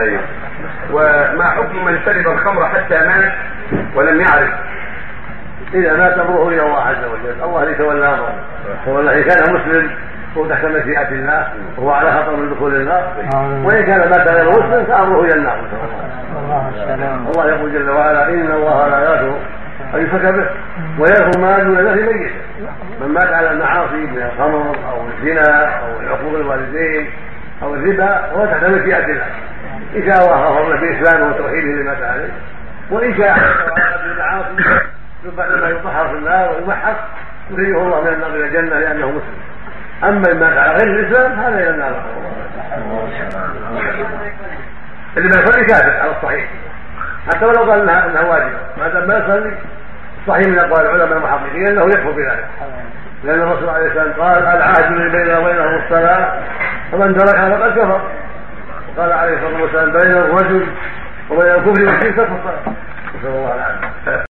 أيوه وما حكم من شرب الخمر حتى مات ولم يعرف. إذا مات أمره إلى الله عز وجل. الله اللي تولى امره تولى إن كان مسلم هو تحت مشيئة الله وهو على خطر من دخول النار. وإن كان مات غير مسلم فأمره إلى النار. الله يقول جل وعلا إن الله لا يغفر أن يشرك به ويغفر ما دون ذلك ميتا من مات على المعاصي من الخمر أو الزنا أو عقوق الوالدين أو الربا هو تحت مشيئة الله. ان شاء الله غفر له باسلامه وتوحيده مات عليه وان شاء بالمعاصي بعد ما يطهر في النار ويمحص يخرجه الله من النار إلى الجنة لأنه مسلم. أما من مات على غير الإسلام هذا إلى النار. اللي ما يصلي كافر على الصحيح. حتى ولو قال انها إنها واجبة. ما دام ما يصلي صحيح من أقوال العلماء المحققين أنه يكفر بذلك. لأن الرسول عليه السلام قال العهد الذي بيننا وبينهم الصلاة فمن تركها فقد كفر. وقال عليه الصلاة والسلام بين الرجل وبين الكفر والشرك ترك الصلاه نسأل الله العافية.